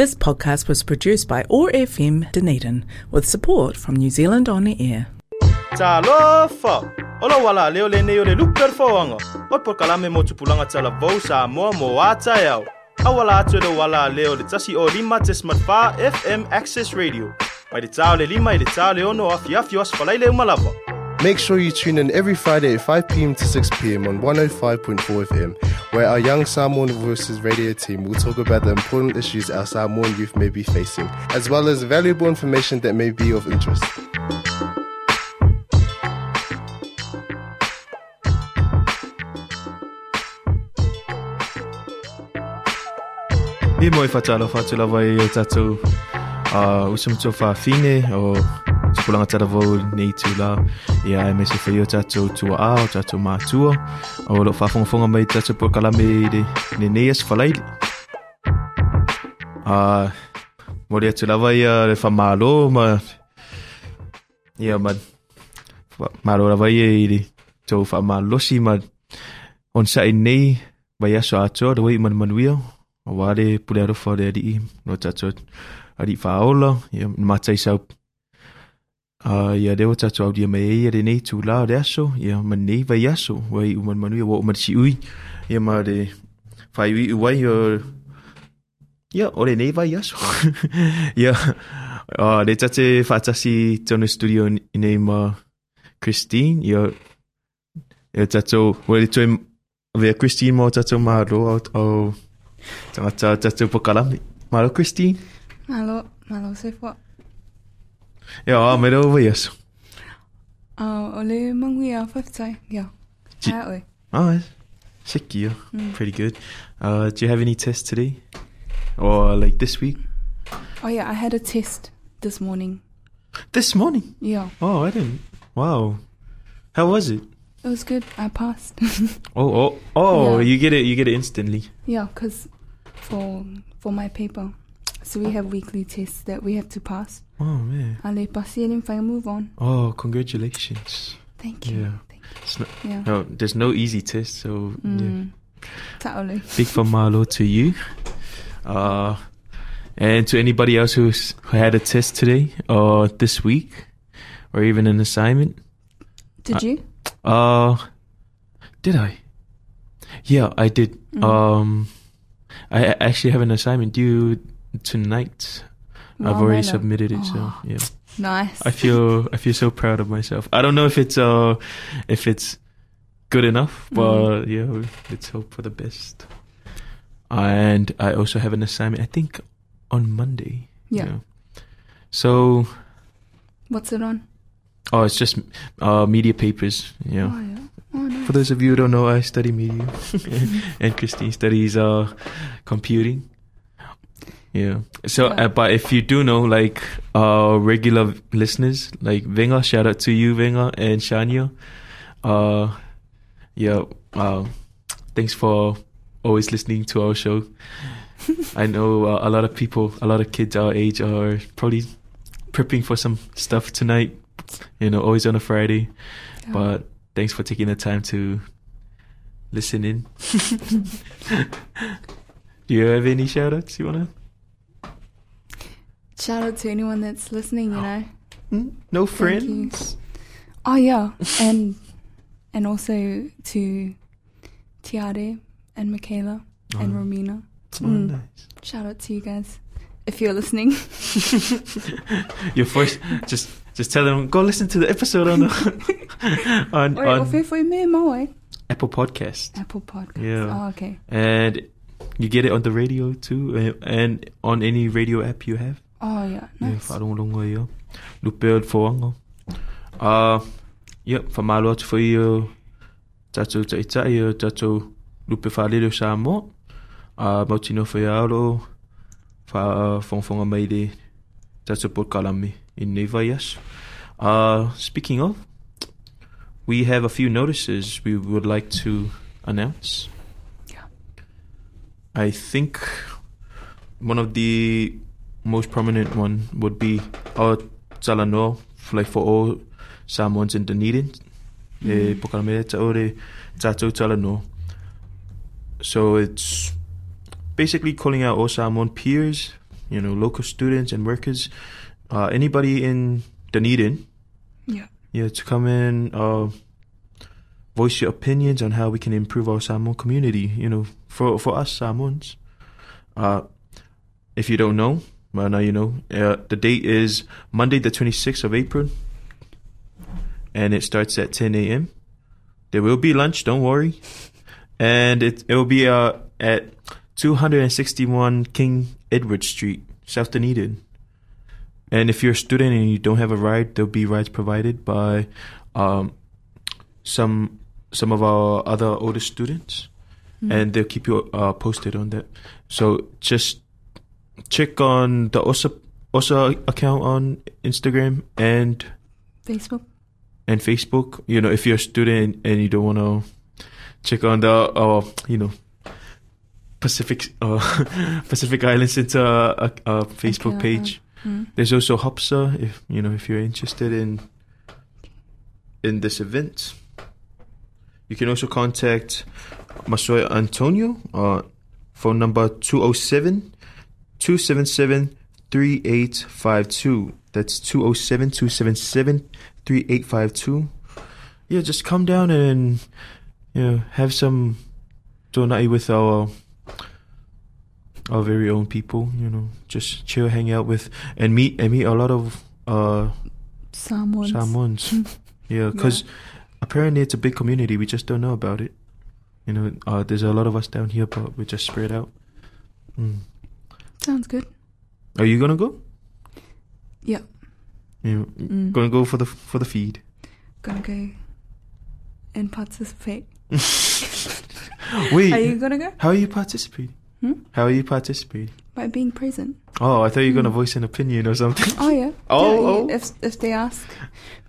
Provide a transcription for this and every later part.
This podcast was produced by OAR FM Dunedin with support from New Zealand On the Air. Ola wala leo le le luper fawanga. O por kalame mo tupulanga tala sa moa mo wata yao. Awala atu wala leo le tasi o lima tesmat fa FM Access Radio. Mai le tau le lima i le tau le ono afi afi o asfalai le. Make sure you tune in every Friday at 5 pm to 6 pm on 105.4 FM, where our young Samoan Voices radio team will talk about the important issues our Samoan youth may be facing, as well as valuable information that may be of interest. Ni moi fatalo fatula vai o tatou uh, usum to fa fine o tupulanga tala nei tula ia e mese whai o tatou tua a o tatou mātua o lo whafonga mai tatou por kalame de ne nei as whalaili uh, mori atu lava ia le whamalo ma ia ma malo lava ia i le tau whamalosi ma on sa i nei vai aso atoa da man manuia o wale pule arofa le adi no tatou adi whaola ia matai sau Uh, ia leo tatu au dia mai ia le nei tu la le aso ia man nei vai aso wai uman manu ia wo uman si ui ia ma de fai ui wai o ia o nei vai aso ia uh, le tate fatasi tonu studio i nei ma Christine. Ia ia tatu wai le vea Christine mo tatu ma ro au au tangata tatu pokalami Malo Christine? Malo, malo se fo. Ia a me lo vai aso Uh, o le mangui a whawhitai, ia. Ji- Ai oi. Oh, sick, yeah. Pretty good. Uh, do you have any tests today? Or like this week? Oh yeah, I had a test this morning. This morning? Yeah, Oh, I didn't. Wow. How was it? it was good. I passed. Oh, oh, oh! Yeah. You get it. You get it instantly. yeah, because for for my paper, so we have weekly tests that we have to pass. Oh man. Ale pasi and if I move on. Oh, congratulations. Thank you. Yeah. Thank It's not. Yeah. no, there's no easy test, so yeah. Mm. Ta'ole. big famalo to you. Uh, and to anybody else who's who had a test today or this week, or even an assignment. Did Uh, you? Uh, did I? Yeah, I did. Mm. Um, I I actually have an assignment due tonight. I've already submitted it, so Oh. yeah. Nice. I feel I feel so proud of myself. I don't know if it's uh if it's good enough, but yeah, let's hope for the best. And I also have an assignment. I think on Monday. Yeah. So What's it on? oh, it's just uh media papers. Yeah. Oh yeah. Oh nice. For those of you who don't know, I study media, and Christine studies uh, computing. Yeah. So, Yeah. uh, but if you do know, like uh, regular listeners, like Venga, shout out to you, Venga, and Shania. Uh, yeah. Uh, thanks for always listening to our show. I know uh, a lot of people, a lot of kids our age are probably prepping for some stuff tonight. You know, always on a Friday. Yeah. But thanks for taking the time to listen in. Do you have any shout outs you want Shout out to anyone that's listening. You know. to? No friends? Oh yeah, and and also to Tiare and Michaela and Oh. Romina. Oh, Mm. nice. Shout out to you guys if you're listening. Your first, just just tell them, go listen to the episode on, the, on, Oi, o on fe foi me mau? Apple Podcast. Apple Podcast. Yeah. Oh, okay. And you get it on the radio too, uh, and on any radio app you have. Oh yeah, Yeah, nice. whaarong longa ia. Lupe foanga. Uh, yeah, whamalo atu whai o tatou tai tai o tatou lupe whalere o Samoa. Uh, mautino whai aoro wha whongwhonga mai le tatou podkalami i nei vai aso. Uh, speaking of, we have a few notices we would like to announce. Yeah. I think one of the most prominent one would be our Talanoa, like for all Samoans in Dunedin. E ore tātou Talanoa. So it's basically calling out all Samoan peers you know, local students and workers, uh, anybody in Dunedin, Yeah. yeah, to come in, uh, voice your opinions on how we can improve our Samoan community. You know, for for us Samoans. Uh, if you don't know, well now you know. Uh, the date is Monday, the twenty sixth of April, and it starts at ten a.m. There will be lunch. Don't worry, and it it will be uh at two hundred and sixty one King Edward Street, South Dunedin. And if you're a student and you don't have a ride, there'll be rides provided by um, some some of our other older students, and they'll keep you uh, posted on that. So just check on the OSA OSA account on Instagram and Facebook. and Facebook. You know, if you're a student and you don't want to check on the uh, you know Pacific uh, Pacific Islands into a, a, a Facebook Okay, uh, page. Mm. There's also Hopsa if you know if you're interested in in this event. You can also contact Masoya Antonio uh phone number 207 277 3852. That's 207 277 3852. Yeah, just come down and you know have some donai with our our very own people, you know, just chill, hang out with, and meet and meet a lot of uh Samoans. Samoans. yeah, because apparently it's a big community. We just don't know about it. You know, uh, there's a lot of us down here, but we're just spread out. Mm. Sounds good. Are you gonna go? Yeah. You Mm. gonna go for the for the feed? Gonna go and participate. Wait, Are you gonna go? how are you participating? Hmm? How are you participating? By being present. Oh, I thought you were gonna Mm. voice an opinion or something. Oh yeah. Oh, Yeah, oh. If if they ask,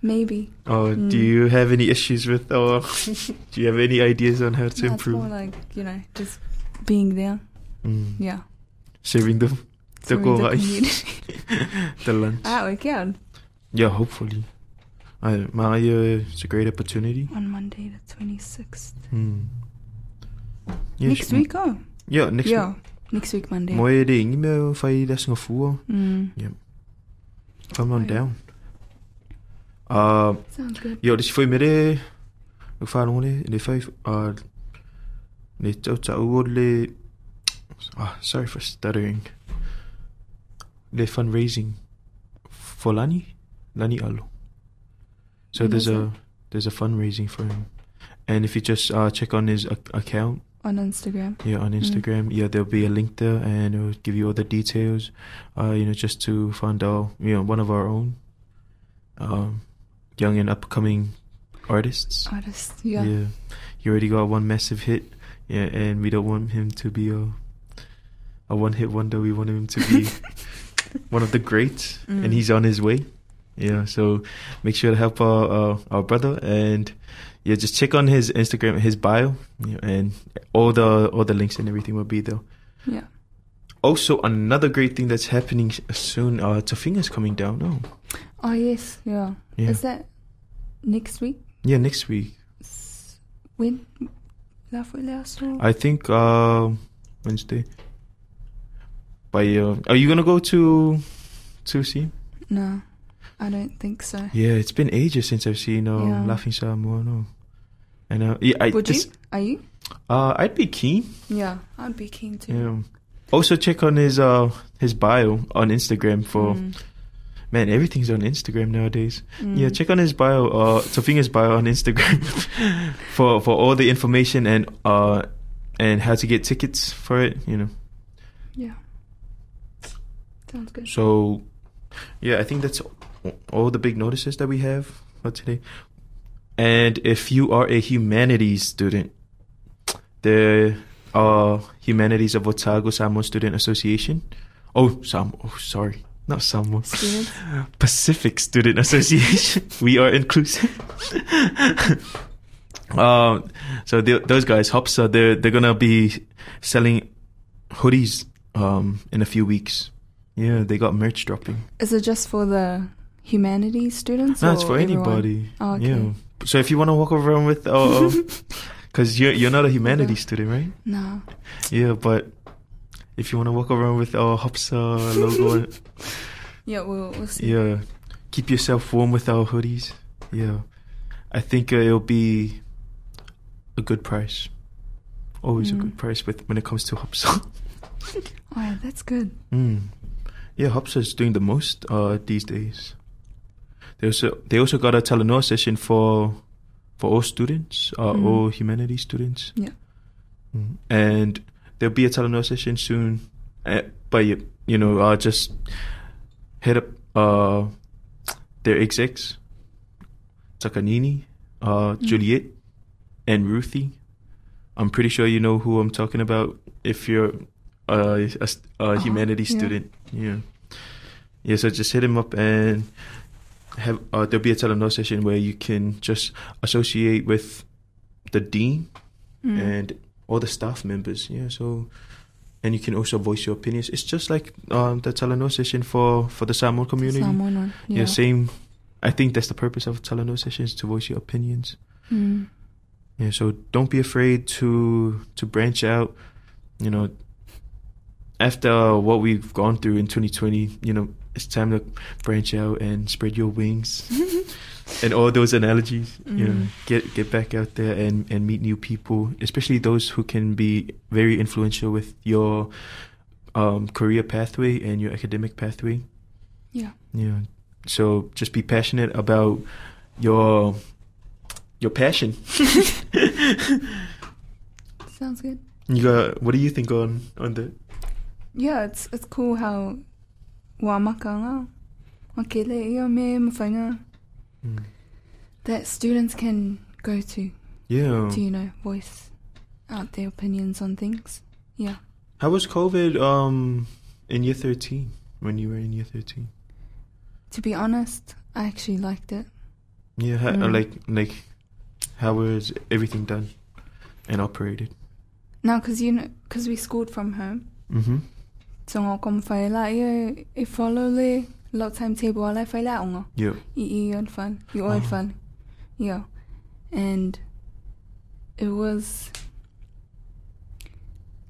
maybe. Oh, do Mm. you have any issues with? Or do you have any ideas on how to No, it's more improve? like you know just being there. Mm. Yeah. Serving the Serving the community. the lunch. ah, we can Yeah, hopefully. I, Maya, it's a great opportunity. on Monday the twenty sixth. Hmm. Yeah, Next week, oh Yeah, next yeah, week. next week Monday. Moe de ingi me whai da singa fua. Mm. Come on Oh, down. Uh, Sounds good. yo, dis foi mere. Uk whanonga le, le whai, uh, le tau tau o le, ah, sorry for stuttering. Le fundraising for Lani, Lani Alo. So there's a, there's a fundraising for him. And if you just uh, check on his ac- account, On Instagram. yeah, on Instagram, yeah, there'll be a link there, and it'll give you all the details. Uh, you know, just to find out, you know, one of our own, um, young and upcoming artists. Artist. Yeah. yeah, he already got one massive hit, yeah, and we don't want him to be a a one hit wonder. We want him to be one of the greats, Mm. and he's on his way. Yeah, so make sure to help our uh, our brother, and yeah, just check on his Instagram, his bio, yeah, and all the all the links and everything will be there. Yeah. Also, another great thing that's happening soon. Uh, Tofiga's coming down. No, Oh yes. Yeah. yeah, Is that next week? yeah, next week. S- When? La fue last or? I think uh, Wednesday. By uh, are you gonna go to to see? No, I don't think so. Yeah, it's been ages since I've seen uh, Yeah. Laughing Samoa. No, and uh, yeah, I Would you? Are you? Uh, I'd be keen. Yeah, I'd be keen to. Yeah. Also check on his uh his bio on Instagram for Mm, man everything's on Instagram nowadays. mm. Yeah, check on his bio uh Tofiga's bio on Instagram for for all the information and uh and how to get tickets for it. You know. Yeah. Sounds good. So, yeah, I think that's all the big notices that we have for today. And if you are a humanities student, the uh, Humanities of Otago Samoan Student Association. Oh, Sam. Oh, sorry, not Samoan. Pacific Student Association. we are inclusive. um, so the, those guys, Hopsa, they're they're gonna be selling hoodies um in a few weeks. Yeah, they got merch dropping. Is it just for the humanities students? No, it's for everyone? anybody. Oh, okay. Yeah. So if you want to walk around with, uh, because you're you're not a humanities student, right? No. Yeah, but if you want to walk around with our Hopsa logo, Yeah, we'll, we'll see. yeah, keep yourself warm with our hoodies. Yeah, I think uh, it'll be a good price. Always a Mm. good price with when it comes to Hopsa. Oh, yeah, that's good. Mm. Yeah, Hopsa is doing the most uh, these days. They also they also got a Talanoa session for for all students, uh, Mm. all humanities students. Yeah. Mm. And there'll be a Talanoa session soon. Uh, but you, you know, uh, just hit up uh, their execs, Takanini, uh, Juliet, and Ruthie. I'm pretty sure you know who I'm talking about if you're uh, a, st- a humanities yeah. student. Yeah. Yeah, so just hit him up and have uh, there'll be a Talanoa session where you can just associate with the dean Mm. and all the staff members. Yeah, so and you can also voice your opinions. It's just like um, the Talanoa session for for the Samoan community. Samoan one. yeah. Yeah. same. I think that's the purpose of Talanoa sessions to voice your opinions. Mm. Yeah, so don't be afraid to to branch out. You know, after what we've gone through in 2020, you know, it's time to branch out and spread your wings. and all those analogies, you know, Mm. get get back out there and and meet new people, especially those who can be very influential with your um, career pathway and your academic pathway. Yeah. Yeah. So just be passionate about your your passion. Sounds good. You got what do you think on on the Yeah, it's it's cool how wa makanga makele ia me mawhainga Mm. that students can go to Yeah. to you know voice out their opinions on things. Yeah. How was COVID um in year 13 when you were in year 13? To be honest, I actually liked it. Yeah, ha- Mm. like like how was everything done and operated? Now, because you know, because we schooled from home, Mhm. so ngā kom whai la ia e follow le lot timetable ala whai la onga i i od whal, i oed Ah. whal. Yeah. And it was,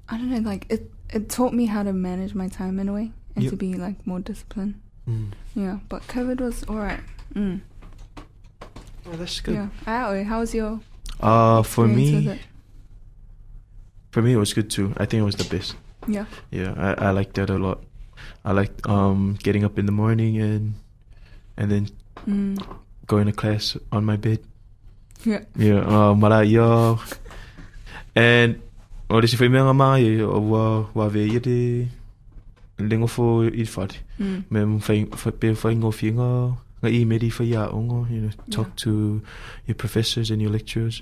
I don't know, like it, it taught me how to manage my time in a way and Yep. to be like more disciplined. Mm. Yeah. But COVID was alright. Mm. That's good. Yeah. Aoi, how was your Uh for me for me it was good too. I think it was the best. Yeah. Yeah, I, I liked that a lot. I liked um getting up in the morning and and then Mm. going to class on my bed. Yeah. Yeah, uh. And o le si whai mea ngā mai o wa wa ve ia de lengo fo i whare. Mm. Me m whai whai- whai ngō whi ngā ngā i meri whai a ongo, you know, talk Yeah. to your professors and your lecturers.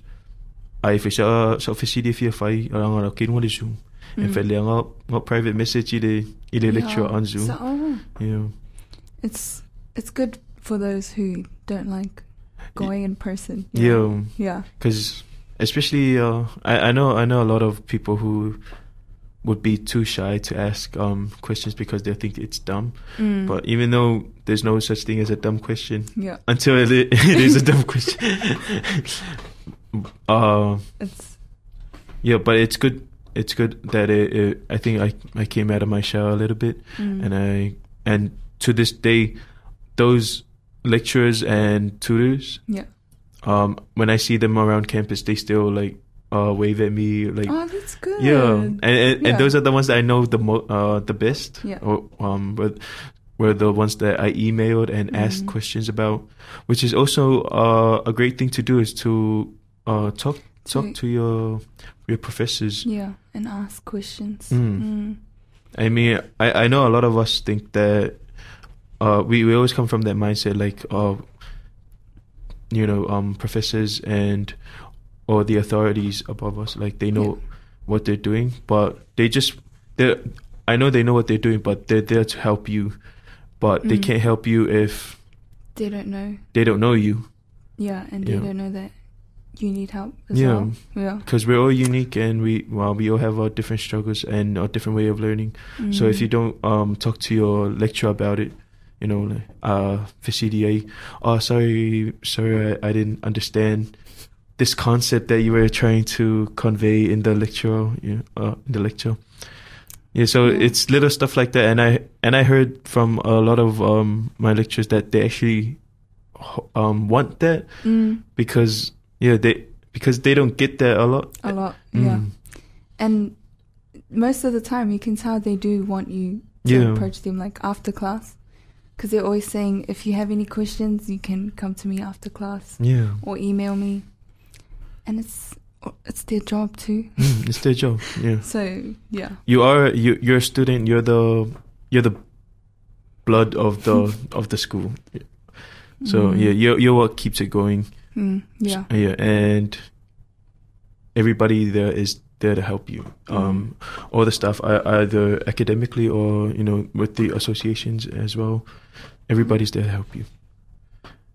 Ai whai sa sa whisiri whi whai a ranga ki runga le Zoom. Mm. Whai lea ngā ngā private message i le i lecture Yeah. on Zoom. So, oh, Yeah. it's it's good for those who don't like going in person. Yeah. Yeah. because especially uh, I, I know I know a lot of people who would be too shy to ask um, questions because they think it's dumb. Mm. But even though there's no such thing as a dumb question yeah, until it, it is a dumb question. uh, it's yeah, but it's good. It's good that it, it. I think I I came out of my shell a little bit, mm. and I and to this day, those lecturers and tutors yeah. um when I see them around campus, they still like uh wave at me like Oh, that's good. yeah, and and, Yeah. and those are the ones that I know the mo- uh the best. Yeah. Or, um, but were the ones that I emailed and asked Mhm. questions about, which is also uh a great thing to do is to uh talk talk To- to your your professors. Yeah, and ask questions. Mm. Mm. I mean, I I know a lot of us think that uh we we always come from that mindset like uh you know um professors and or the authorities above us like they know Yeah. what they're doing but they just they I know they know what they're doing but they're there to help you but they Mm. can't help you if They don't know. they don't know you Yeah, and they Yeah. don't know that you need help as Yeah. well. Yeah. because we're all unique and we well we all have our different struggles and our different way of learning So if Mm. you don't um talk to your lecturer about it, you know, like, uh for CDA, oh sorry, sorry, I, I didn't understand this concept that you were trying to convey in the lecture, you know, uh, in the lecture. Yeah, so Yeah. it's little stuff like that, and I and I heard from a lot of um my lecturers that they actually um want that Mm, because yeah they because they don't get that a lot. a lot. Yeah. Mm. And most of the time, you can tell they do want you to Yeah. approach them like after class. Because they're always saying, if you have any questions, you can come to me after class Yeah, or email me. And it's it's their job too. Mm, it's their job. Yeah, So yeah, you are you you're a student. You're the you're the blood of the of the school. So Mm. yeah, you're you're what keeps it going. Mm, yeah, Yeah, and everybody there is there to help you. Um, all the stuff, either academically or you know with the associations as well. Everybody's there to help you.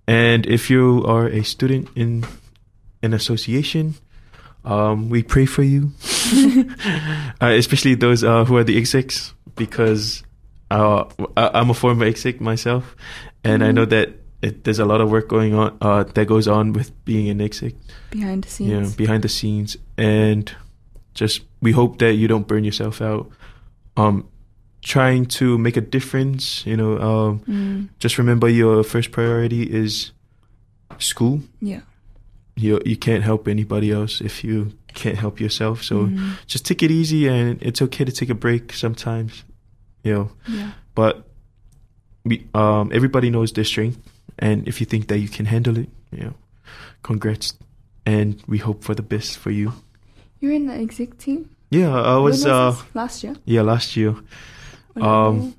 And if you are a student in an association, um, we pray for you, uh, especially those uh, who are the execs, because uh, I- I'm a former exec myself, and I know that it, there's a lot of work going on uh, that goes on with being an exec behind the scenes. yeah, behind the scenes, and just we hope that you don't burn yourself out. Um, trying to make a difference, you know. Um, Mm, just remember your first priority is school. yeah. You you can't help anybody else if you can't help yourself. So Mm, just take it easy, and it's okay to take a break sometimes. You know, yeah. but we um everybody knows their strength, and if you think that you can handle it, you know, congrats, and we hope for the best for you. You're in the exec team. Yeah, I was, When uh last year. yeah last year. Um.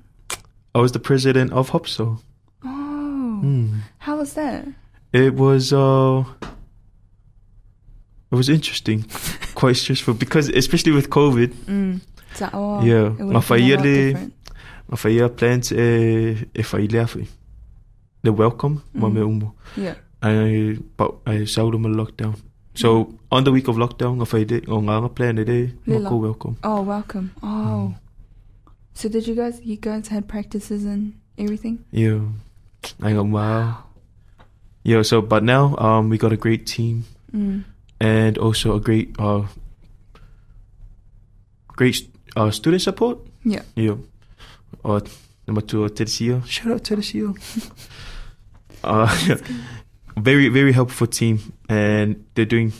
I was the president of Hopsa. oh, Mm. how was that? It was uh it was interesting, quite stressful because especially with COVID, Mm. So, oh, Yeah, my have been a lot yearly- different. my faia plans e e faile afi. The welcome, ma Mm. me umo. Yeah. I but I saw ma lockdown. So on the week of lockdown, of I faile o nga plan ide ma Lila. ko welcome. Oh, welcome. Oh. Mm. So did you guys? You guys had practices and everything. Yeah. I go wow. Yeah, so but now um we got a great team Mm. and also a great uh great uh student support. Yeah. Yeah. Or number two Tercio. Shout out Tercio. uh very very helpful team and they're doing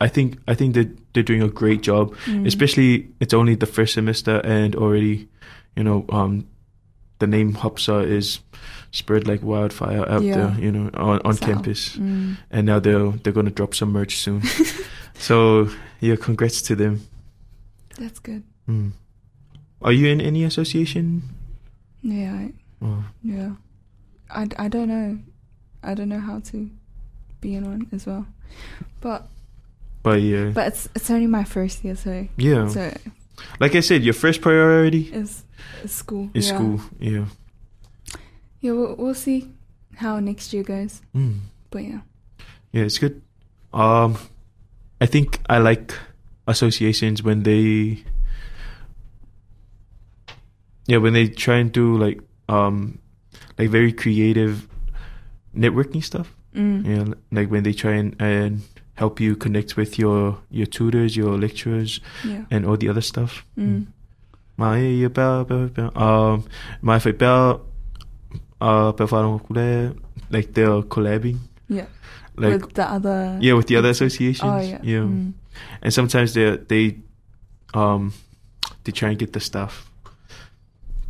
I- think I think that they're doing a great job. Mm. Especially it's only the first semester and already, you know, um the name Hopsa is spread like wildfire out Yeah. there, you know, on, on So, campus. Mm. And now they're they're gonna drop some merch soon. so yeah, congrats to them. That's good. Mm. Are you in any association? Yeah. I, Oh, yeah. I, I don't know. I don't know how to be in one as well. But but yeah, but it's it's only my first year, so yeah. so like I said, your first priority is, it's school. is yeah. school. Yeah. Yeah, we'll, we'll see how next year goes. Mm. But yeah. Yeah, it's good. Um, I think I like associations when they, yeah, when they try and do like um, like very creative networking stuff. Mm. Yeah, like when they try and, and help you connect with your your tutors, your lecturers, Yeah. and all the other stuff. Mm. My about um my about uh like they're collabing Yeah. like With the other. yeah with the other associations Oh yeah. yeah Mm. and sometimes they they um they try and get the staff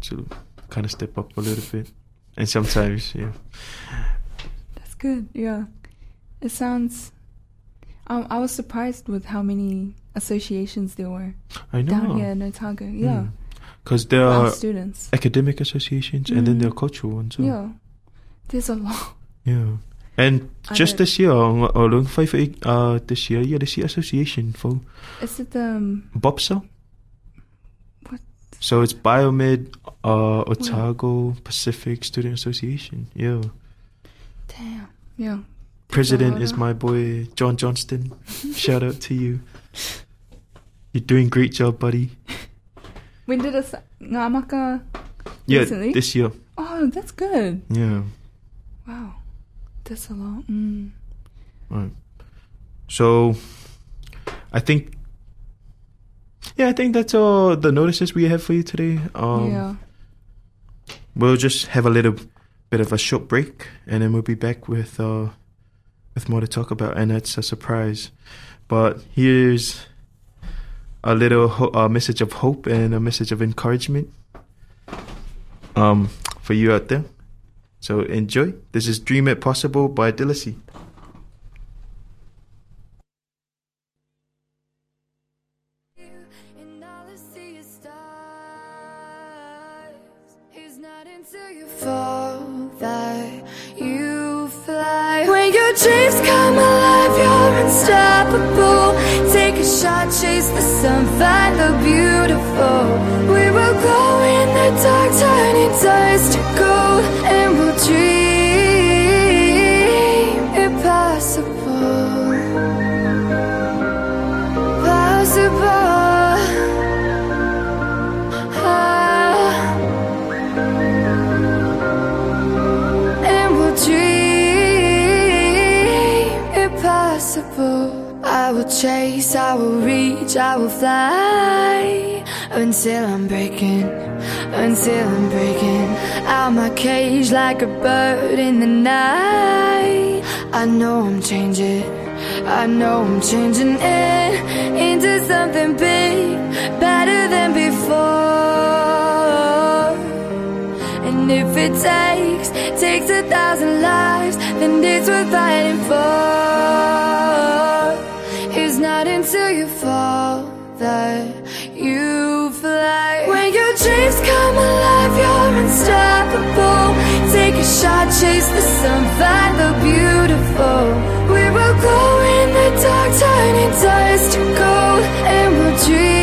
to kind of step up a little bit and sometimes yeah That's good. Yeah. It sounds. Um, I was surprised with how many associations there were I know down here in Otago. Yeah. because there Our are students. academic associations and then Mm. there are cultural ones so. Yeah. There's a lot. yeah and I just this year or long five uh this year yeah this year association for Is it the. Um, What? So it's Biomed uh Otago Pacific Student Association yeah damn. Yeah. President is my boy John Johnston. Shout out to you. You're doing great job, buddy. When did it. Ngamaka. Yeah, Recently? this year. Oh, that's good. Yeah. Wow. That's a lot. Mm. Right. So, I think. Yeah, I think that's all the notices we have for you today. Um, yeah. We'll just have a little bit of a short break, and then we'll be back with uh, with more to talk about, and that's a surprise. But here's a little ho- a message of hope and a message of encouragement um, for you out there. So enjoy. This is Dream It Possible by Delacey. Your dreams come alive, you're unstoppable. Take a shot, chase the sun, find the beautiful. We will glow in the dark, turning dust to gold, chase, I will reach, I will fly until I'm breaking, until I'm breaking out my cage like a bird in the night. I know I'm changing, I know I'm changing it into something big, better than before. And if it takes, takes a thousand lives, then it's worth fighting for. Not until you fall that you fly. When your dreams come alive, you're unstoppable. Take a shot, chase the sun, find the beautiful. We will glow in the dark, turning dust to gold, and we'll dream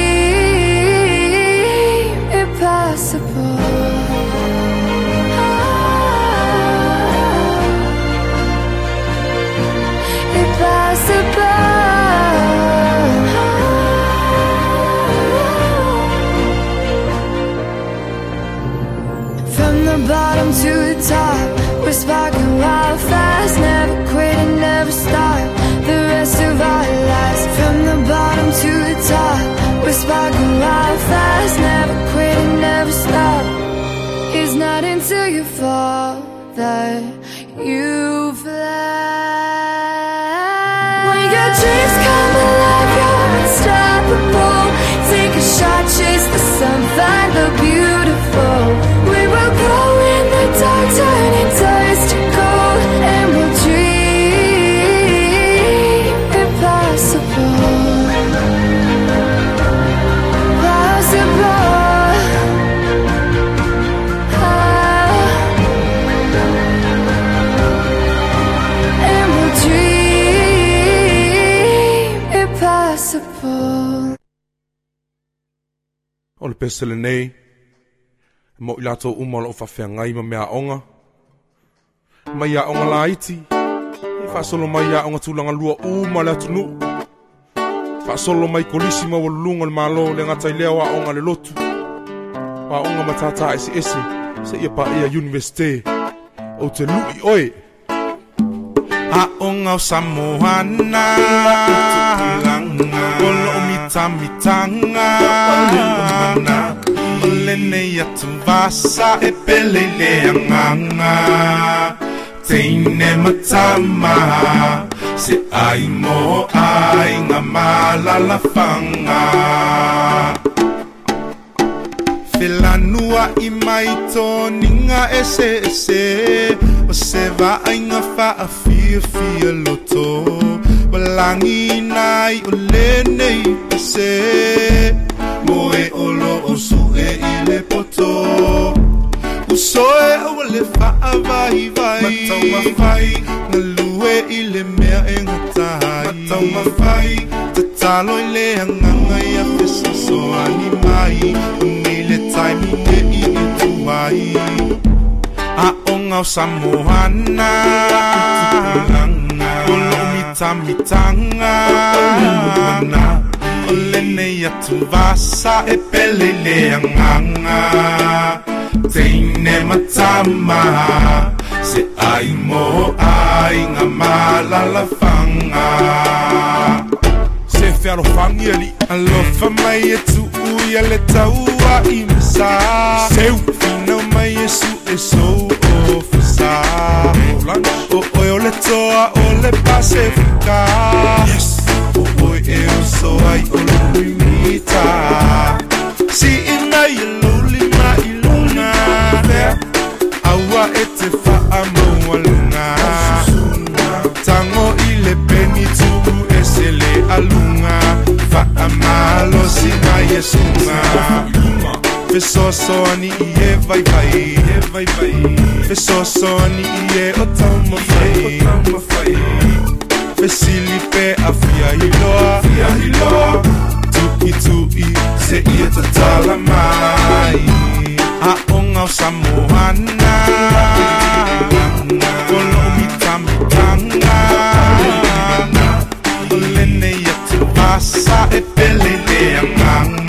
you fall that you O le pesele nei, mo i lato umalo o whawhia ngai ma mea onga. Mai a onga la iti, i whasolo mai a onga tūlanga lua uma le atunu. Whasolo mai kolisi ma walunga le malo le ngatai leo a onga le lotu. Wa onga matata esi esi, se ia pa ia universite. O te lui oe. A onga o Samoana, Olo o mita mitanga, Ole nei atu vasa e pele le anganga, Teine matama, se ai mo ai ngā malalafanga. Filanua i mai toninga ese ese O se va ainga fa a fia fia loto. Walangi nai o lenei ese Moe olo o su e i le poto. Usoe o le fa a vai vai. Matau mawhai Nga lue i le mea e ngatai. Matau mawhai Te talo i le anganga i a fesa so ani mai. Ungi le taimi e i e tuai aong au samoana olo mitamitanga na olene ia tuvasa e pelele teine matama. Se ai mo ai nga malalafanga se fialofangi ali alofa mai e tu'u ia le taua i masa seu. Finau Yesu esou ou fisa Ou oy le toa ou le pase fika Ou oy e ou soa i ou le Si ina ilou lima ilunga Awa ete fa amou alunga Tango ile peni tugu esele alunga Fa amalo sina yesunga Viso soni iye eh, vai vai vai vai Viso soni iye eh, otama oh, fai otama fai Vesili pe afia hiloa afia hiloa Tuki tui se iye tatala mai Aonga samohana Kolo mitambanga Olene yetu asa epelele amanga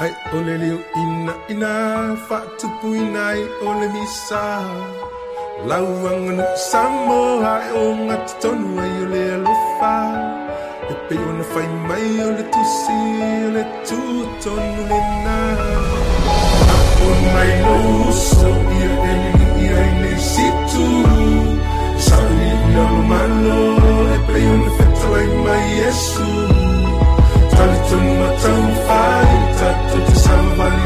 I ole ina ina Whatupu ina i ole misa Lauanga na Samoa Ai o ngati tonu ai ole alofa. E pei ona whai mai ole tusi Ole tu tonu le nā Apo mai lo uso Ia e ia i nei situ. Sau ni ia lo malo E pei ona whetawai mai Yesu. Talitonu matau whai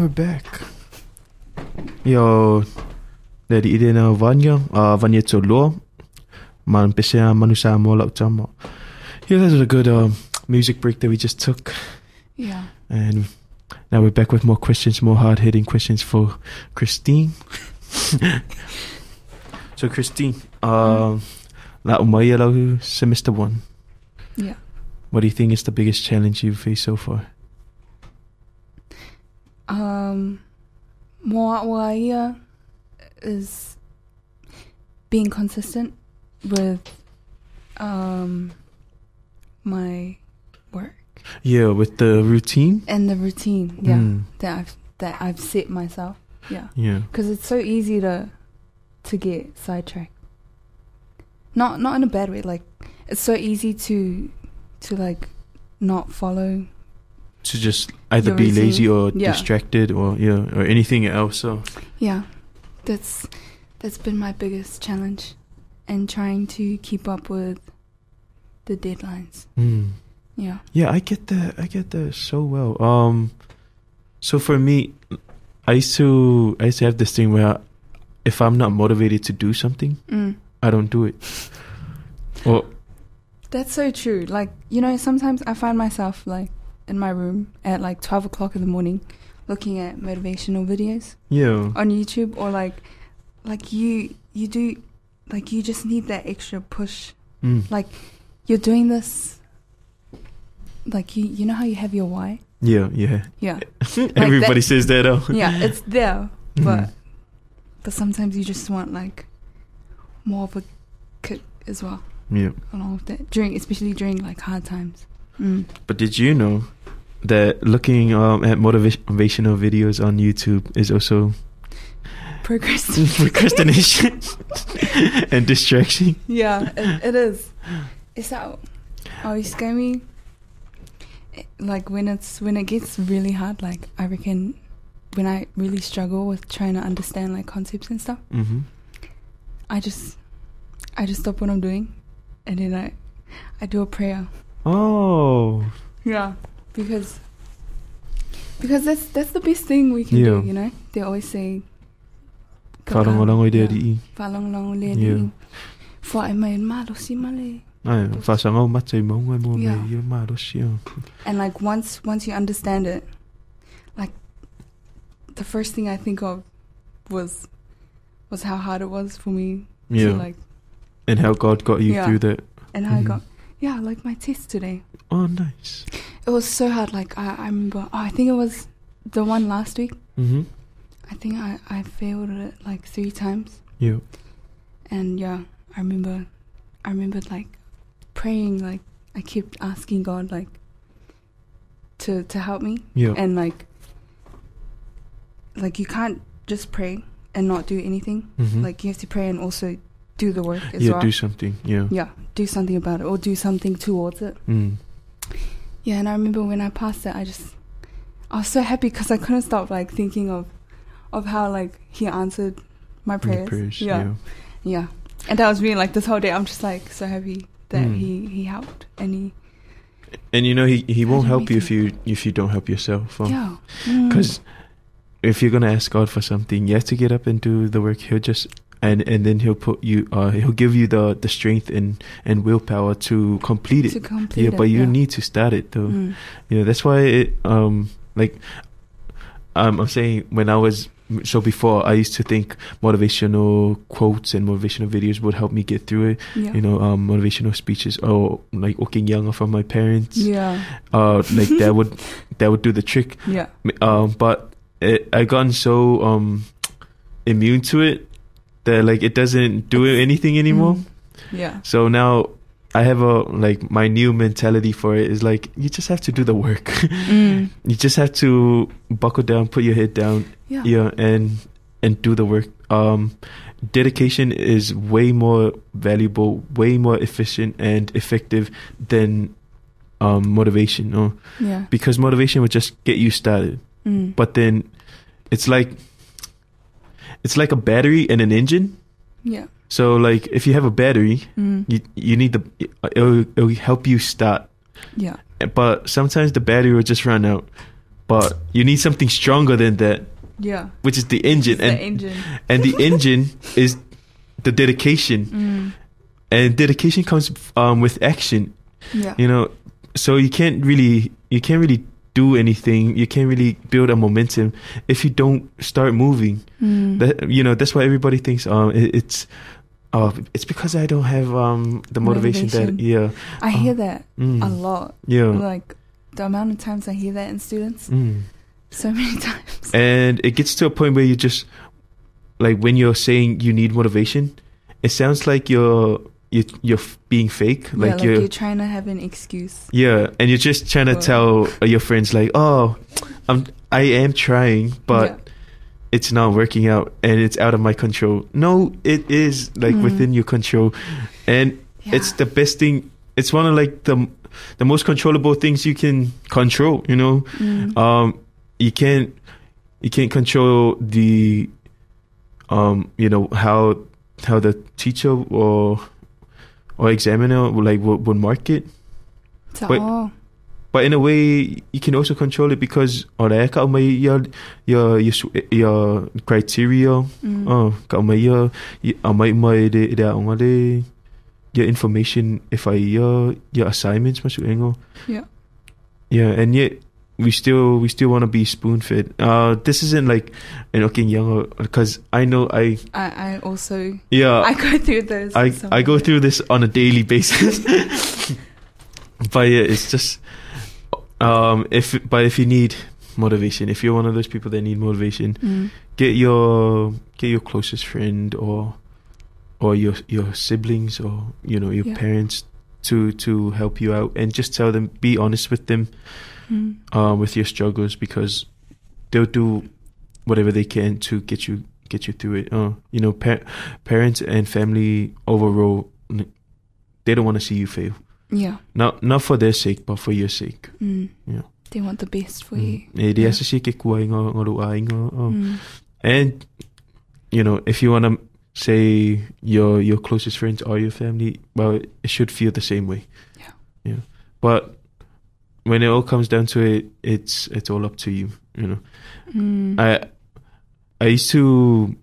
we're back. Yo, di ide na vanya, uh, vanya to lo. Man pese manu sa mo lak tama. Yeah, that was a good um, music break that we just took. Yeah. And now we're back with more questions, more hard hitting questions for Christine. so Christine, um, la umaya lau semester one. Yeah. What do you think is the biggest challenge you've faced so far? Um, Moa'waia is being consistent with um my work Yeah, with the routine. and the routine. Yeah, Mm. that I've that I've set myself. Yeah, Yeah. because it's so easy to to get sidetracked. Not not in a bad way. Like it's so easy to to like not follow. To just either Your be routine. lazy or Yeah. distracted or yeah or anything else. So Yeah, that's that's been my biggest challenge, and trying to keep up with the deadlines. mm. Yeah. yeah, I get that. I get that so well. Um, so for me, I used to I used to have this thing where if I'm not motivated to do something, Mm. I don't do it. Or That's so true. Like, you know, sometimes I find myself like in my room at like 12 o'clock in the morning looking at motivational videos yeah, on YouTube or like, like you, you do, like you just need that extra push. mm. Like you're doing this, like you, you know how you have your why? yeah, yeah. Yeah. Everybody that- says that. Oh, yeah, it's there, Mhm. but, but sometimes you just want like more of a kick as well yeah. along with that during, especially during like hard times. Mm. But did you know that looking um, at motivational videos on YouTube is also Procrastination. procrastination and distraction? Yeah, it, it is. It's that you scare me. Like when it's when it gets really hard, like I reckon when I really struggle with trying to understand like concepts and stuff, Mm-hmm. I just I just stop what I'm doing, and then I I do a prayer. Oh, Yeah, because because that's that's the best thing we can Yeah. do. You know, they always say. parang walang idea Yeah. di. Falong long le Yeah. di. For I may malo si male. Ai, whasanga o matai mo ngai me i maro si o. and like once once you understand it like the first thing i think of was was how hard it was for me Yeah. to like And how God got you Yeah. through that. and how Mhm. i got yeah like my test today Oh, nice. It was so hard like i, I remember oh, i think it was the one last week Mm-hmm. i think i i failed it like three times Yeah. and yeah i remember i remember like praying like i kept asking god like to to help me Yeah. and like like you can't just pray and not do anything Mhm. like you have to pray and also do the work as yeah, well do something. Yeah. yeah do something about it or do something towards it Mm. Yeah and i remember when i passed it i just i was so happy because i couldn't stop like thinking of of how like he answered my prayers, prayers, yeah. yeah. yeah and that was me like this whole day i'm just like so happy that Mm. he he helped and he And you know he he won't help you if you if you don't help yourself. yeah Mm. Because if you're gonna ask God for something, you have to get up and do the work. He'll just and and then he'll put you. Uh, he'll give you the the strength and and willpower to complete it. to complete yeah, it, but you yeah. need to start it though. Mm. You know that's why it um like um I'm saying when I was so before I used to think motivational quotes and motivational videos would help me get through it. yeah You know, um, motivational speeches or like Oking Younger from my parents. yeah Uh, like that would that would do the trick. yeah Um, but it, I gotten so um immune to it that like it doesn't do anything anymore. Mm. yeah So now I have a like my new mentality for it is like you just have to do the work. Mm. you just have to buckle down, put your head down, yeah yeah, and and do the work. Um, dedication is way more valuable, way more efficient and effective than um motivation. No, yeah because motivation would just get you started, Mm. but then it's like it's like a battery and an engine. yeah So like if you have a battery, Mm. you you need the it'll, it'll help you start. yeah But sometimes the battery will just run out. but you need something stronger than that, Yeah. which is the engine, and the engine. and the engine is the dedication, Mm. and dedication comes um, with action. Yeah. You know, so you can't really you can't really do anything. You can't really build a momentum if you don't start moving. Mm. That you know that's why everybody thinks um it, it's. Oh, it's because I don't have um the motivation, Motivation. that yeah I hear that mm, a lot. yeah Like the amount of times I hear that in students, mm. so many times. and it gets to a point where you just like when you're saying you need motivation it sounds like you're you, you're f- being fake yeah, like like you're you're trying to have an excuse. yeah and you're just trying to tell uh, your friends like oh i'm i am trying but Yeah. it's not working out and it's out of my control no it is like Mm. within your control and it's the best thing it's one of like the the most controllable things you can control you know Mm. um you can't you can't control the um you know how how the teacher or or examiner will like would, would mark it. So, oh, but in a way you can also control it because ora ka mai your your your your criteria. Mm. oh ka mai your mai mai de de ngale your information if I your your assignments masu engo Yeah. yeah and yet we still we still want to be spoon fed uh this isn't like an okay younger because I know I I, I also yeah I go through those. I, I go through this on a daily basis. but yeah, it's just um if but if you need motivation, if you're one of those people that need motivation, Mm. get your get your closest friend or or your your siblings or you know your Yeah. parents to to help you out and just tell them be honest with them Mm. uh, with your struggles because they'll do whatever they can to get you get you through it. Uh, you know, par- parents and family overall, they don't want to see you fail. Yeah. Not not for their sake, but for your sake. Mm. Yeah. They want the best for Mm. you. Yeah. asa siya ke kuwai nga- nga nga, uh. Mm. And you know, if you want to say your your closest friends are your family, well, it should feel the same way. Yeah. Yeah. But when it all comes down to it, it's it's all up to you. You know. Mm. I I used to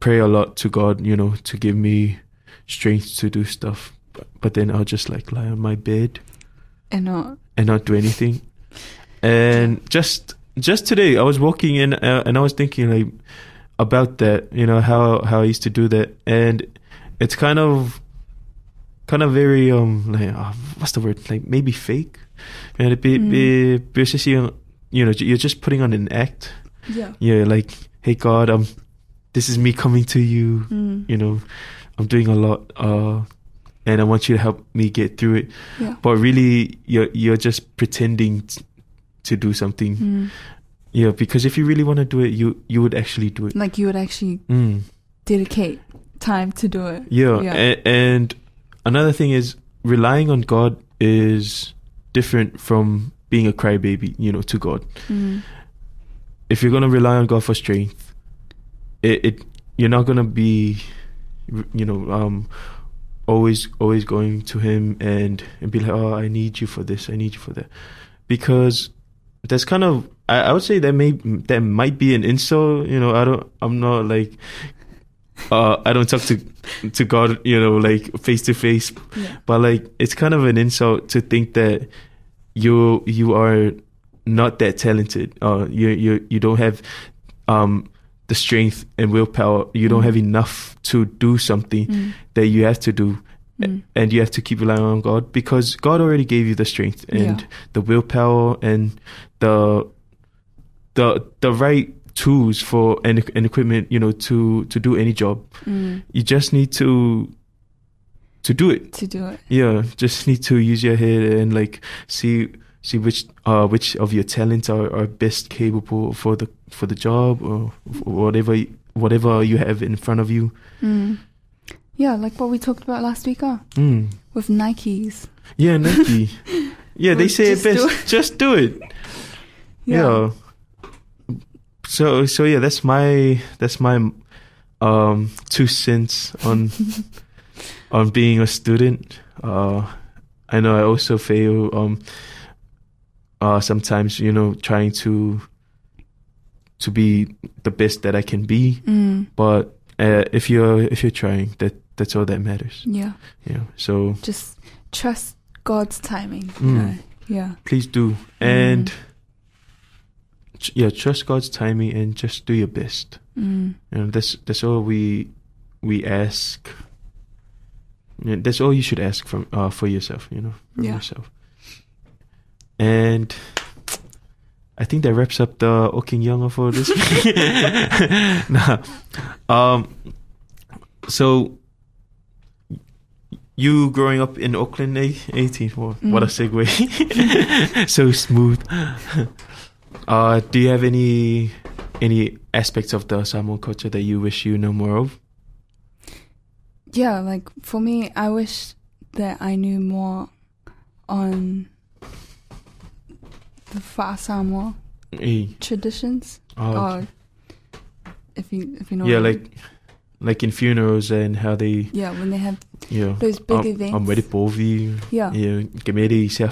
pray a lot to God, you know, to give me strength to do stuff. But, but then I'll just like lie on my bed and not. and not do anything. And just just today, I was walking in uh, and I was thinking like about that, you know, how how I used to do that, and it's kind of kind of very um like uh, what's the word like maybe fake, and it be, Mm. be, you know, you know you're just putting on an act. Yeah. Yeah, like hey God, um, this is me coming to you. Mm. You know, I'm doing a lot, uh, and I want you to help me get through it Yeah. but really you're you're just pretending t- to do something Mm. yeah because if you really want to do it you you would actually do it Like you would actually mm. dedicate time to do it. yeah, Yeah. A- and another thing is relying on god is different from being a crybaby you know to god Mm. if you're to rely on god for strength it, it you're not to be you know um always always going to him and and be like oh i need you for this i need you for that because that's kind of I, I would say that may that might be an insult you know i don't i'm not like uh i don't talk to to god you know like face to face but like it's kind of an insult to think that you you are not that talented uh you you you don't have um the strength and willpower you don't Mm. have enough to do something Mm. that you have to do Mm. and you have to keep relying on God because God already gave you the strength and Yeah. the willpower and the the the right tools for and, and equipment you know to to do any job Mm. you just need to to do it To do it. yeah just need to use your head and like see see which uh which of your talents are, are best capable for the for the job or whatever whatever you have in front of you Mm. Yeah, like what we talked about last week, uh, mm. with Nikes. yeah Nike yeah they say it just do best just do it yeah. So so yeah, that's my that's my um two cents on on being a student. Uh I know I also fail um uh, sometimes you know trying to to be the best that I can be. Mm. But uh, if you're if you're trying, that that's all that matters. Yeah. Yeah. So Just trust God's timing. Mm. You know? Yeah. please do and tr- yeah, trust God's timing and just do your best. Mm. Know, that's that's all we we ask. Yeah, that's all you should ask from uh, for yourself. You know, from Yeah. yourself. And I think that wraps up the Oking Younger for this nah. Um. So. You growing up in Auckland, eh, 18, well, what a segue. so smooth. Uh, do you have any any aspects of the Samoan culture that you wish you know more of? Yeah, like for me, I wish that I knew more on the Fa Samoa traditions. oh, Or if you if you know. yeah, what I like like in funerals and how they yeah, when they have yeah. those big I'm, events. Povi. Yeah, yeah, Yeah, kemeri se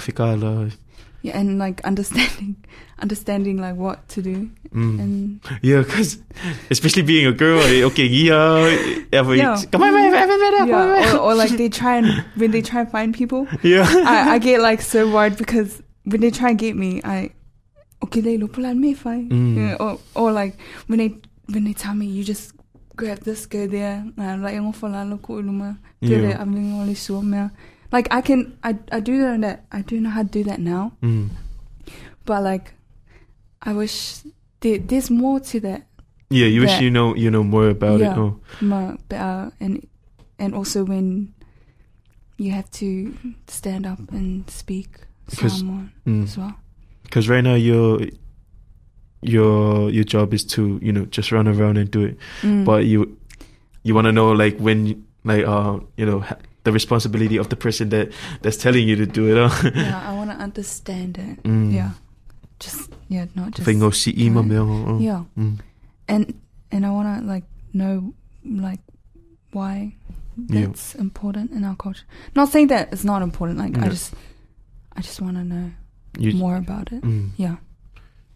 la. and like understanding, understanding like what to do Mm. and Yeah, because especially being a girl, eh, okay, yeah, ever, Yeah. come on, come on, come on, come yeah, or, or like they try and when they try and find people, yeah, I, I get like so worried because when they try and get me, I okay they look like me fine. Mm. Or or like when they when they tell me you just grab this, go there, and I'm like "Ngo whala loko uluma, do Yeah. that, I'm being only sure now. Like I can I I do know that I do know how to do that now, Mm. but like I wish there, there's more to that. yeah. You wish you know you know more about Yeah. it. Oh, more better and and also when you have to stand up and speak 'Cause- someone mm. as well. because right now your your your job is to you know just run around and do it Mm. but you you want to know like when like uh you know the responsibility of the person that that's telling you to do it uh. yeah, I want to understand it. Mm. Yeah, just yeah, not just Whaingo si ima Right. mea, uh. yeah, Mm. and and I want to like know like why Yeah. that's important in our culture. Not saying that it's not important. Like I just I just want to know You- more about it. Mm. Yeah,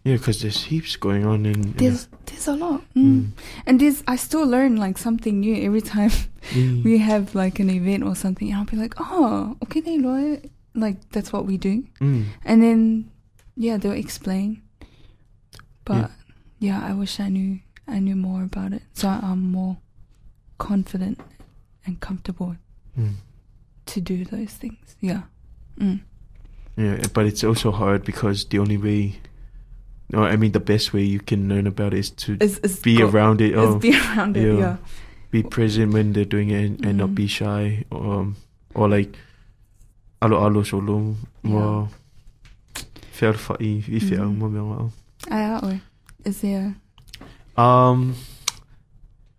yeah because there's heaps going on in, in there's there's a lot, Mm. mm. and there's I still learn like something new every time. Mm. we have like an event or something, and I'll be like, oh, okay, they know it. Like that's what we do, Mm. and then yeah, they'll explain. But yeah. I wish I knew I knew more about it, so I'm more confident and comfortable Mm. to do those things. Yeah, mm. yeah but it's also hard because the only way no i mean the best way you can learn about it is to it's, it's be go- around it oh be around it. yeah. Yeah, be present when they're doing it and, and not Mm. be shy um or like alo alo solo mo fair fa i i fair Mm. mo me I or is there? um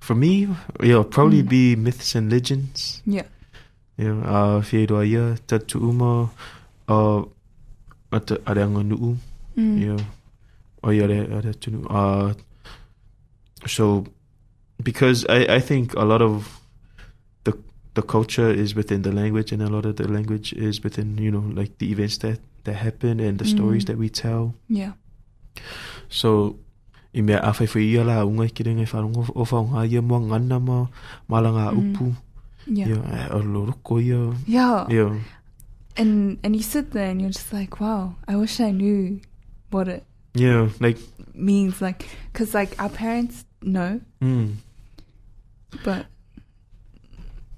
for me yeah probably Mm. be myths and legends Yeah. yeah uh fair do ia tatu uma uh at ada nganu Mm. yeah oh yeah ada tunu uh so because i i think a lot of the the culture is within the language and a lot of the language is within you know like the events that that happen and the stories Mm. that we tell Yeah. so i mea a whai ia la unga ki rengai wharongo o whaonga ia mua ngana ma malanga Mm. upu Yeah. ia o loroko ia Yeah. ia And and you sit there and you're just like, wow, I wish I knew what it yeah like means. Like, because like our parents know, mm. but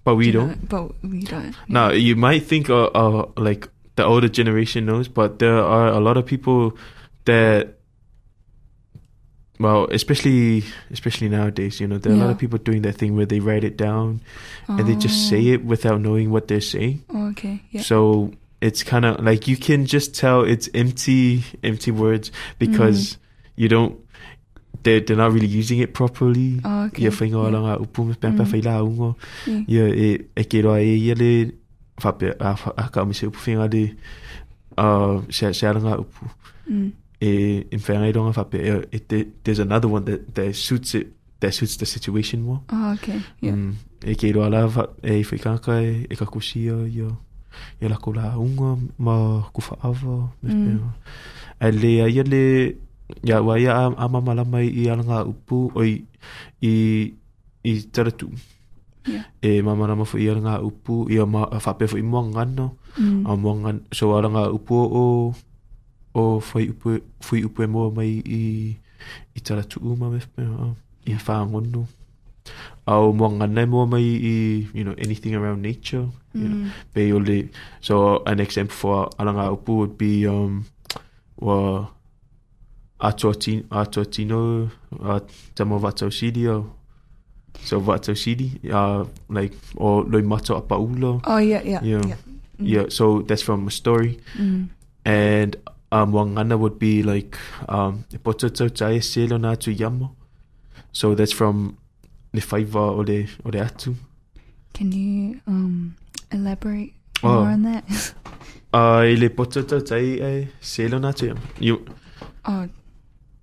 but we don't know, but we don't. Now you might think uh, uh like the older generation knows, but there are a lot of people that well, especially especially nowadays, you know, there are a lot of people doing that thing where they write it down and they just say it without knowing what they're saying. Oh, okay. Yeah. So it's kind of like you can just tell it's empty empty words because you don't they're, they're not really using it properly. Oh, okay. Ia whainga Yeah. yeah. upu me pampa Mm. whaila ungo. Yeah. Ia e e ke roa e ia le whape a, a ka mise upu whinga le uh, se, se aranga upu. Mm. E in whainga i ronga whape e, e te, there's another one that, that suits it that suits the situation more. Oh, okay. Yeah. Mm, e ke roa la e whaikanga e, e ka kusia ia. ia lako la unga ma kufa ava me mm. pewa e le a ia le ia wa ia a, a i ala upu oi i i taratu yeah. e mama lama mafu i ala ngā upu i a ma a fape fu i mua ngana mm. so ala o o foi upu foi upu e mua mai i i taratu uma me ia i Au mua ngana e mua mai i, you know, anything around nature, you know, Mm. be ole so an example for alanga upu would be um wa atoti atotino uh tamo vato sidio so vato sidi uh like or loi mato apaulo Oh yeah, yeah, Yeah. yeah. yeah so that's from a story Mm. and um wangana would be like um pototo tai selo na tu yamo so that's from the five o le o le atu Can you um elaborate Oh. more on that? uh ile pototo tai e selo na tu yamo you oh,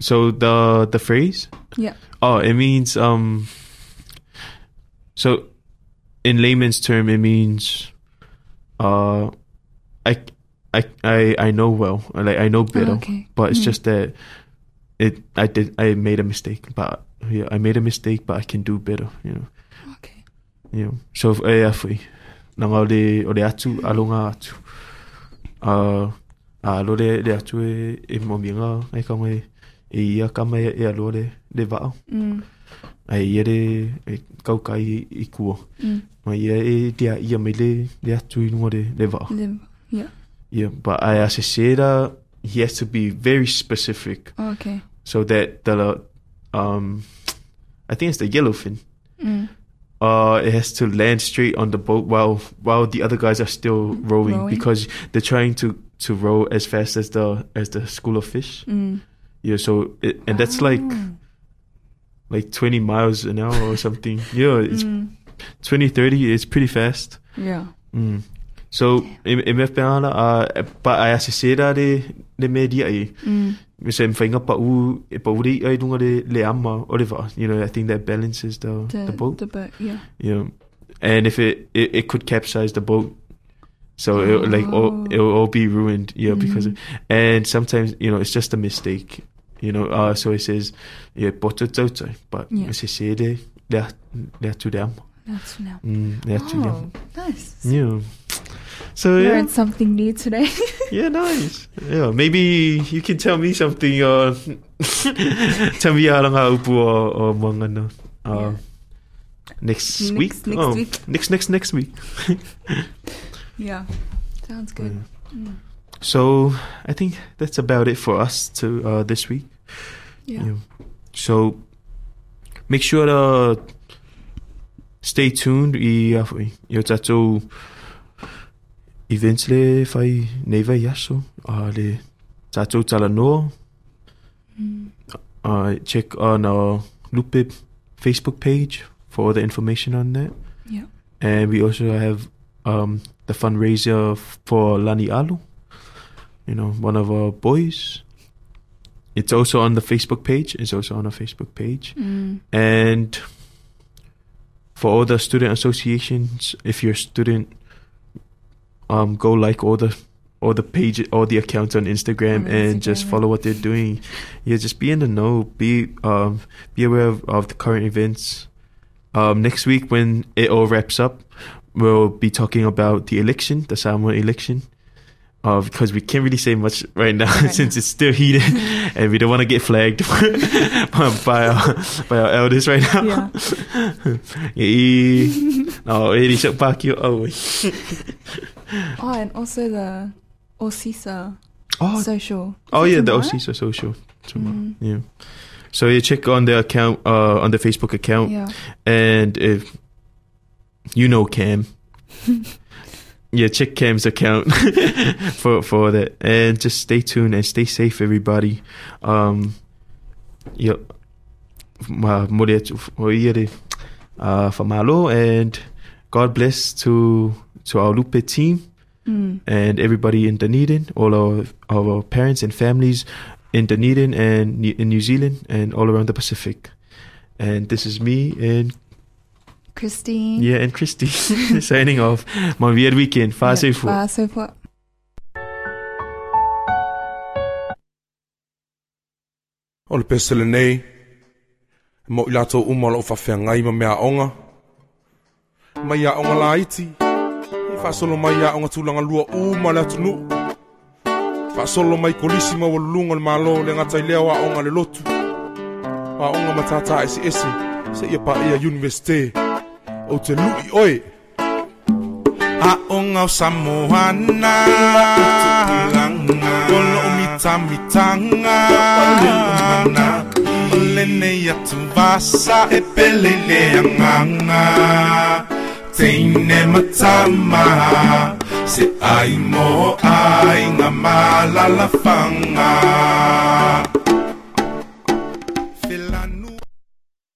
So the the phrase? Yeah. Oh, it means um. So, in layman's term, it means, uh, I I I I know well, like I know better, okay. but it's Mm. just that it I did I made a mistake, but yeah, I made a mistake, but I can do better, you know. Okay. You know. So if eh afui, er nanga o le o le atu er alonga atu. Uh, a lo le le atu e e mominga e ka mai e ia ka mai e alo le le vao. Mm. Ai ia le e kau kai i kua. Mm. Mai ia e dia ia mai le le atu i nunga le le vao. Yeah. Yeah, but I as a he has to be very specific Okay. so that the um I think it's the yellowfin. Mm. uh, it has to land straight on the boat while while the other guys are still rowing, Rowing. because they're trying to to row as fast as the as the school of fish. Mm. Yeah, so it, and that's like Oh. like 20 miles an hour or something. Yeah, it's Mm. 20 30 it's pretty fast. Yeah. Mm. So i i me pena uh but I associate de de media i Mm. me sem finga pa u e pa uri ai dunga de le ama Oliver. You know, I think that balances the The, the boat. The boat. Yeah. Yeah, and if it it, it could capsize the boat, so it like all, Oh. it will all be ruined. Yeah, because Mhm. and sometimes you know it's just a mistake. You know, uh, so it says yeah, but Yeah. it says yeah, they they're they're to them. That's now. Mm, they're to them. Oh, nice. Yeah. So yeah, Learned something new today. yeah, nice. Yeah, maybe you can tell me something. Uh, tell me how long I upu or or mga ano, Uh, Yeah. next, Next- week. next oh, week. Next next next week. yeah. Sounds good. Mm. So I think that's about it for us to uh, this week. Yeah. Yeah. So make sure to stay tuned. I uh, yo events le fai neva yaso uh, le tato talanoa. Mm. Uh, check on our Lupe Facebook page for all the information on that. Yeah. And we also have um, the fundraiser for Lani Alu, you know, one of our boys. It's also on the Facebook page. It's also on our Facebook page. Mm. And for all the student associations, if you're a student, um, go like all the all the page all the accounts on Instagram On and just follow what they're doing. Yeah, just be in the know. Be um be aware of, of the current events. Um, next week when it all wraps up, we'll be talking about the election, the Samoa election. Uh, because we can't really say much right now Right since it's still heated and we don't want to get flagged by our by our elders right now. Yeah. E no, e ri sok paki o au. Oh, and also the Osisa Oh, social. Oh it yeah, the tomorrow? OCSA social tomorrow. Mm. Yeah. So you check on the account uh on the Facebook account Yeah. and if you know Cam yeah, check Cam's account for for that and just stay tuned and stay safe everybody. Um yeah. Ma mole atu o iere uh and God bless to to our Lupe team Mm. and everybody in Dunedin, all our our parents and families in Dunedin and in New Zealand and all around the Pacific. And this is me and Christine. Yeah, and Christy. Signing off. Maar weer weekend. Far so for. Far so for. O le pesele nei, mo i lato uma lo whawhia ngai ma mea onga. Mai a onga la iti, i whasolo mai a onga tūlanga lua uma le atu nu. Mai kolisi ma walulunga le malo le ngatai leo a onga le lotu. A onga matata esi esi, se ia pa ia universite, o te lui oe. A onga o Samoana, Kolo o mitamitanga, O lene ia tu vasa e pelele anganga. Teine matama, se ai mo ai ngā malalafanga.